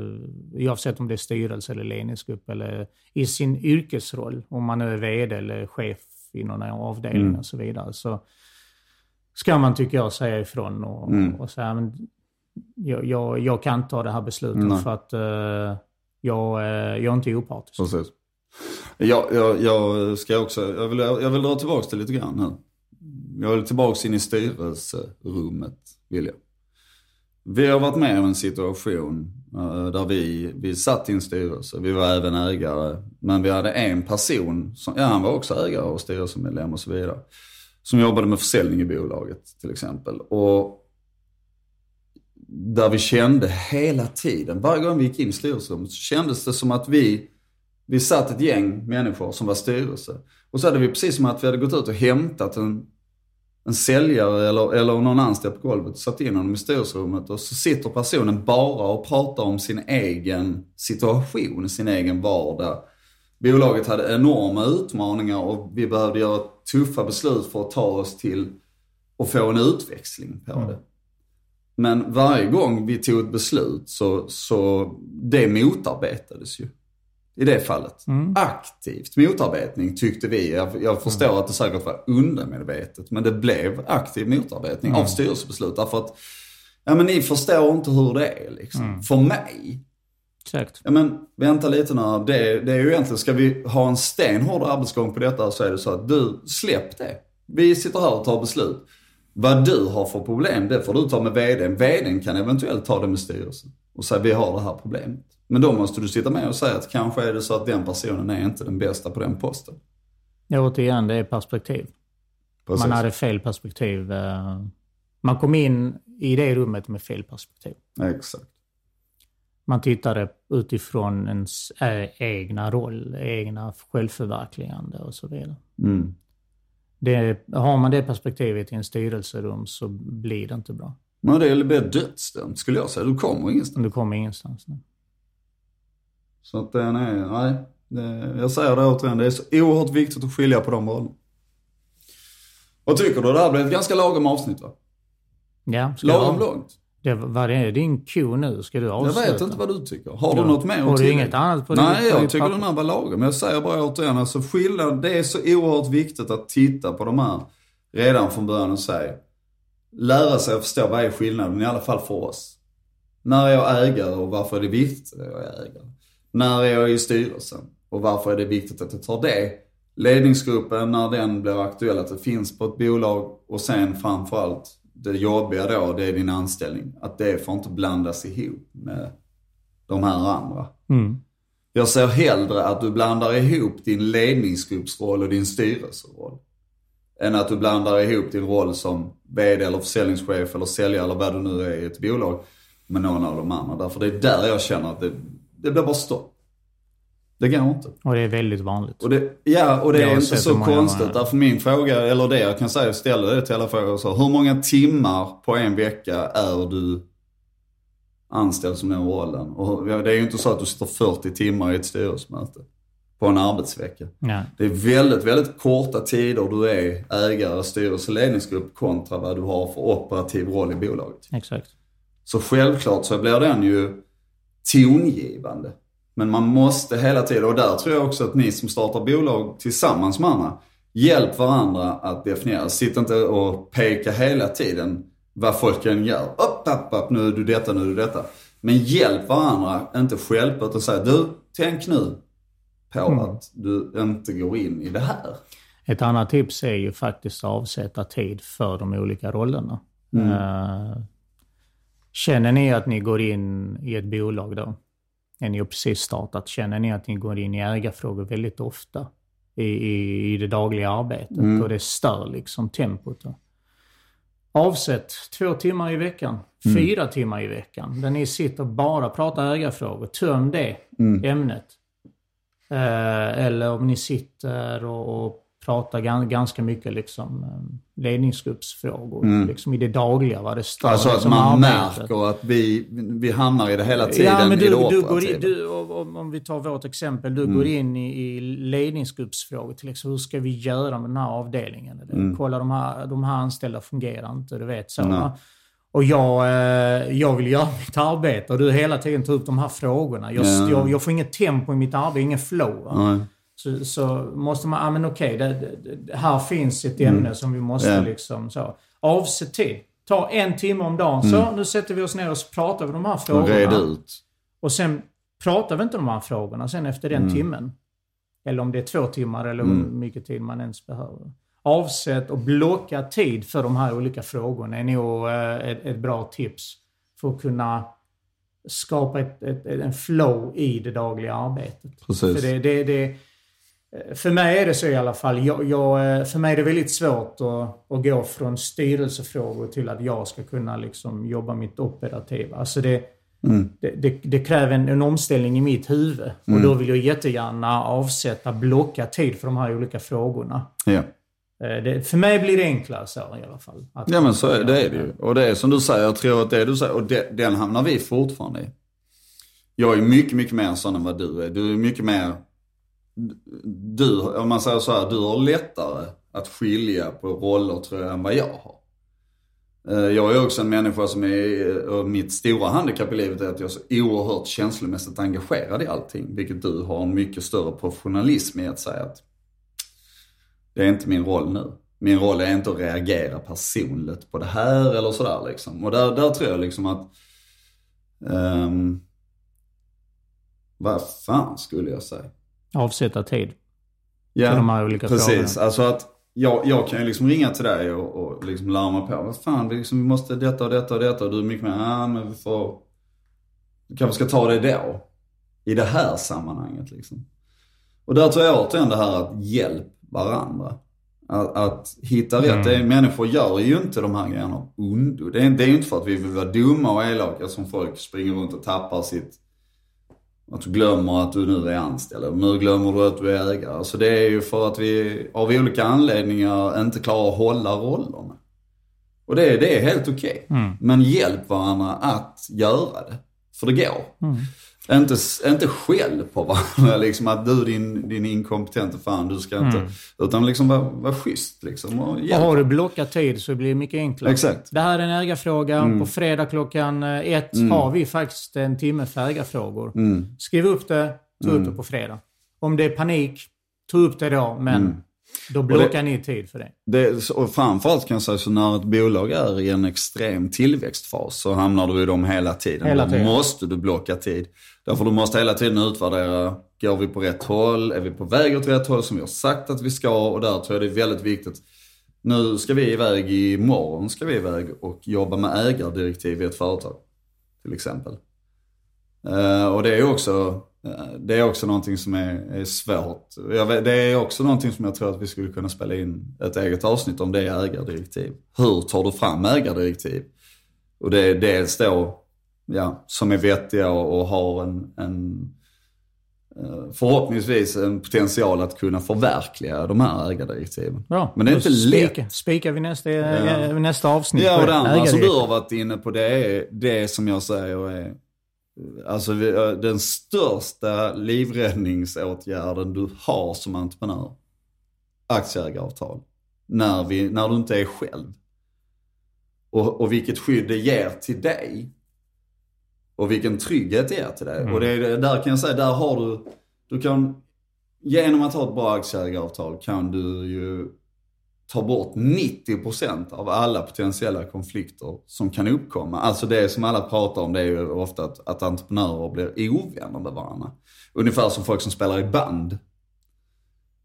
oavsett om det är styrelse eller ledningsgrupp eller i sin yrkesroll, om man nu är VD eller chef i någon avdelning Mm. och så vidare, så ska man, tycker jag, säga ifrån och, Mm. och säga men jag, jag, jag kan inte ta det här beslutet Nej. för att eh, jag, eh, jag är inte opartisk. Precis. Jag, jag, jag ska också, jag vill, jag vill dra tillbaka det lite grann här. Jag vill tillbaka in i styrelserummet, vill jag. Vi har varit med om en situation eh, där vi, vi satt i en styrelse, vi var även ägare, men vi hade en person, som, ja han var också ägare och styrelsemedlem och så vidare, som jobbade med försäljning i bolaget till exempel. Och där vi kände hela tiden, varje gång vi gick in i styrelserummet så kändes det som att vi, vi satt ett gäng människor som var styrelse. Och så hade vi precis som att vi hade gått ut och hämtat en, en säljare eller, eller någon anställd på golvet och satt in honom i styrelserummet och så sitter personen bara och pratar om sin egen situation, sin egen vardag. Bolaget hade enorma utmaningar och vi behövde göra tuffa beslut för att ta oss till och få en utväxling på det. Men varje gång vi tog ett beslut så, så det motarbetades ju. I det fallet. Aktivt motarbetning tyckte vi. Jag, jag förstår att det säkert var undermedvetet. Men det blev aktiv motarbetning av styrelsebeslut. Därför att, ja men ni förstår inte hur det är liksom. För mig. Exakt. Ja men vänta lite nu. Det, det är ju egentligen, ska vi ha en stenhård arbetsgång på detta så är det så att du, släpp det. Vi sitter här och tar beslut. Vad du har för problem, det får du ta med vdn. Vdn kan eventuellt ta det med styrelsen och säga vi har det här problemet. Men då måste du sitta med och säga att kanske är det så att den personen är inte den bästa på den posten. Ja, återigen, det är perspektiv. Precis. Man hade fel perspektiv. eh, Man kom in i det rummet med fel perspektiv. Exakt. Man tittade utifrån ens ä- egna roll, egna självförverkligande och så vidare. Mm. Det, har man det perspektivet i en styrelserum så blir det inte bra. Men det blir dödsdömt skulle jag säga. Du kommer ingenstans. Du kommer ingenstans. Nu. Så att den är, nej. Det, jag säger det återigen, det är så oerhört viktigt att skilja på de rollerna. Vad tycker du? Det här blev ett ganska lagom avsnitt va? Ja, Lagom långt. Det, vad är din Q nu? Ska du Jag avsluta? vet inte vad du tycker. Har du Ja. något mer Har du inget annat på din- Nej, jag tycker den här var lagom. Jag säger bara återigen, alltså skillnad, det är så oerhört viktigt att titta på de här redan från början och säga. Lära sig att förstå vad är skillnaden, i alla fall för oss. När är jag ägare och varför är det viktigt att jag är ägare? När är jag i styrelsen och varför är det viktigt att jag tar det? Ledningsgruppen, när den blir aktuell, att det finns på ett bolag och sen framförallt det jobbiga då, det är din anställning. Att det får inte blandas ihop med de här andra. Mm. Jag ser hellre att du blandar ihop din ledningsgruppsroll och din styrelseroll. Än att du blandar ihop din roll som VD eller försäljningschef eller säljare eller vad du nu är i ett bolag med någon av de andra. Därför det är där jag känner att det, det blir bara stopp. Det går inte. Och det är väldigt vanligt. Och det, ja, och det Jag är inte så många konstigt. man- Därför min fråga, eller det jag kan säga, jag ställer det till alla frågor. Så, hur många timmar på en vecka är du anställd som den rollen? Och det är ju inte så att du sitter 40 timmar i ett styrelsemöte på en arbetsvecka. Ja. Det är väldigt, väldigt korta tider du är ägare, styrelse, ledningsgrupp kontra vad du har för operativ roll i bolaget. Exakt. Så självklart så blir den ju tongivande. Men man måste hela tiden, och där tror jag också att ni som startar bolag tillsammans med andra, hjälp varandra att definiera. Sitt inte och peka hela tiden vad folk än gör. Upp, upp, upp, nu är du detta, nu är du detta. Men hjälp varandra, inte stjälpa utan säga du, tänk nu på att du inte går in i det här. Ett annat tips är ju faktiskt att avsätta tid för de olika rollerna. Eh, känner ni att ni går in i ett bolag då, är ni ju precis startat, känner ni att ni går in i ägarfrågor väldigt ofta i, i, i det dagliga arbetet och det stör liksom tempot. Då. Avsätt två timmar i veckan, fyra timmar i veckan, där ni sitter och bara pratar ägarfrågor. Töm det ämnet. Eh, eller om ni sitter och, och pratar ganska mycket liksom eh, ledningsgruppsfrågor. Liksom i det dagliga, vad det står. Alltså att liksom man arbetet. märker att vi, vi hamnar i det hela tiden Ja, men i det du, du går in, du, om vi tar vårt exempel. Du Mm. går in i, i ledningsgruppsfrågor. Till exempel, hur ska vi göra med den här avdelningen? Eller, Kolla, de här, de här anställda fungerar inte. Du vet så. Mm. Va? Och jag, eh, jag vill göra mitt arbete och du hela tiden tar upp de här frågorna. Jag, Ja. jag, jag får inget tempo i mitt arbete, ingen flow. Så, så måste man, ja men okej, det, det, här finns ett ämne som vi måste Mm. Ja. liksom så. Avsätt tid. Ta en timme om dagen. Så, nu sätter vi oss ner och pratar vi de här Och frågorna. red ut. Och sen pratar vi inte om de här frågorna sen efter Mm. den timmen. Eller om det är två timmar eller hur mycket tid man ens behöver. Avsätt och blocka tid för de här olika frågorna är nog eh, ett, ett bra tips. För att kunna skapa ett, ett, en flow i det dagliga arbetet. Precis. För, det, det, det, för mig är det så i alla fall. Jag, jag, eh, för mig är det väldigt svårt att, att gå från styrelsefrågor till att jag ska kunna liksom jobba mitt operativa. Alltså det, det, det, det kräver en, en omställning i mitt huvud. Och då vill jag jättegärna avsätta, blocka tid för de här olika frågorna. Ja. Eh, Det, för mig blir det enklare så i alla fall. Ja men så är det, är det ju. Och det är som du säger, jag tror att det du säger, och det, den hamnar vi fortfarande i. Jag är mycket, mycket mer sån än vad du är. Du är mycket mer, du, om man säger så här, du har lättare att skilja på roller tror jag än vad jag har. Eh, jag är också en människa som är, eh, och mitt stora handikapp i livet är att jag är så oerhört känslomässigt engagerad i allting. Vilket du har en mycket större professionalism i att säga att det är inte min roll nu. Min roll är inte att reagera personligt på det här eller sådär liksom. Och där, där tror jag liksom att, um, vad fan skulle jag säga? Avsätta tid. Ja, För de här olika precis. frågorna. Alltså att jag, jag kan ju liksom ringa till dig och, och liksom larma på. Vad fan, vi, liksom, vi måste detta och detta och detta. Och du är mycket mer, ja men vi får, vi kanske ska ta det då. I det här sammanhanget liksom. Och där tror jag återigen det här att hjälp varandra. Att, att hitta rätt. Det är, människor gör ju inte de här grejerna av ondo. Det är, det är ju inte för att vi vill vara dumma och elaka som folk springer runt och tappar sitt att du glömmer att du nu är anställd. eller Nu glömmer du att du är ägare. Så det är ju för att vi av olika anledningar inte klarar att hålla rollerna. Och det, det är helt okej. Men hjälp varandra att göra det. För det går. Inte, inte skäll på varandra liksom att du din, din inkompetente fan, du ska inte. Utan liksom vara var schysst liksom och hjälp. har du blockat tid så blir det mycket enklare. Exakt. Det här är en ägarfråga. Mm. På fredag klockan eh, ett har vi faktiskt en timme för ägarfrågor. Mm. Skriv upp det, ta upp det på fredag. Om det är panik, ta upp det då, men Mm. då blockar ni tid för det. Det, och framförallt kan jag säga så när ett bolag är i en extrem tillväxtfas så hamnar du i dem hela tiden. Hela Då tiden. måste du blocka tid. Därför du måste hela tiden utvärdera, går vi på rätt håll? Är vi på väg åt rätt håll som vi har sagt att vi ska? Och där tror jag det är väldigt viktigt. Nu ska vi iväg, imorgon ska vi iväg och jobba med ägardirektiv i ett företag. Till exempel. Eh, och det är också, eh, det är också någonting som är, är svårt. Vet, det är också någonting som jag tror att vi skulle kunna spela in ett eget avsnitt om, det är ägardirektiv. Hur tar du fram ägardirektiv? Och det är dels då, ja, som är vettiga och, och har en, en eh, förhoppningsvis en potential att kunna förverkliga de här ägardirektiven. Bra. Men det är inte lätt. spika- Spikar vi nästa, eh, nästa avsnitt Ja, och det andra som du har varit inne på, det är det som jag säger är Alltså eh, den största livräddningsåtgärden du har som entreprenör. Aktieägaravtal. När, vi, när du inte är själv. Och, och vilket skydd det ger till dig. Och vilken trygghet det ger till dig. Och det är, det- där kan jag säga, där har du, du kan, genom att ha ett bra aktieägaravtal kan du ju ta bort 90% av alla potentiella konflikter som kan uppkomma. Alltså det som alla pratar om det är ju ofta att, att entreprenörer blir ovänner med varandra. Ungefär som folk som spelar i band.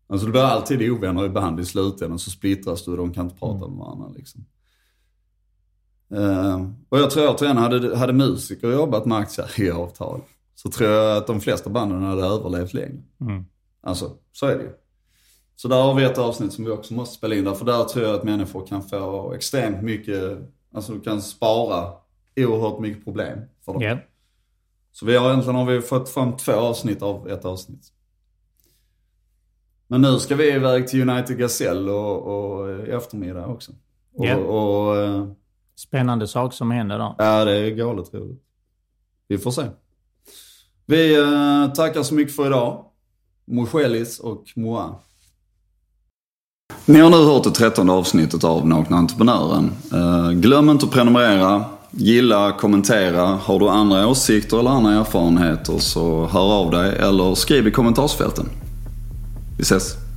Alltså du blir alltid ovänner i band i slutändan så splittras du och de kan inte prata med varandra liksom. Eh, och jag tror återigen, hade, hade musiker jobbat med aktieägaravtal så tror jag att de flesta banden hade överlevt längre. Mm. Alltså, så är det ju. Så där har vi ett avsnitt som vi också måste spela in där. För där tror jag att människor kan få extremt mycket, alltså du kan spara oerhört mycket problem för dem. Ja. Så vi har egentligen har vi fått fram två avsnitt av ett avsnitt. Men nu ska vi iväg till United Gazelle och, och i eftermiddag också. Och, Ja. och, eh, Spännande saker som händer då. ja, det är galet roligt. Vi får se. Vi eh, tackar så mycket för idag. Moschelis och Moa. Ni har nu hört det trettonde avsnittet av Nakna Entreprenören. Eh, glöm inte att prenumerera, gilla, kommentera. Har du andra åsikter eller andra erfarenheter så hör av dig eller skriv i kommentarsfälten. Vi ses!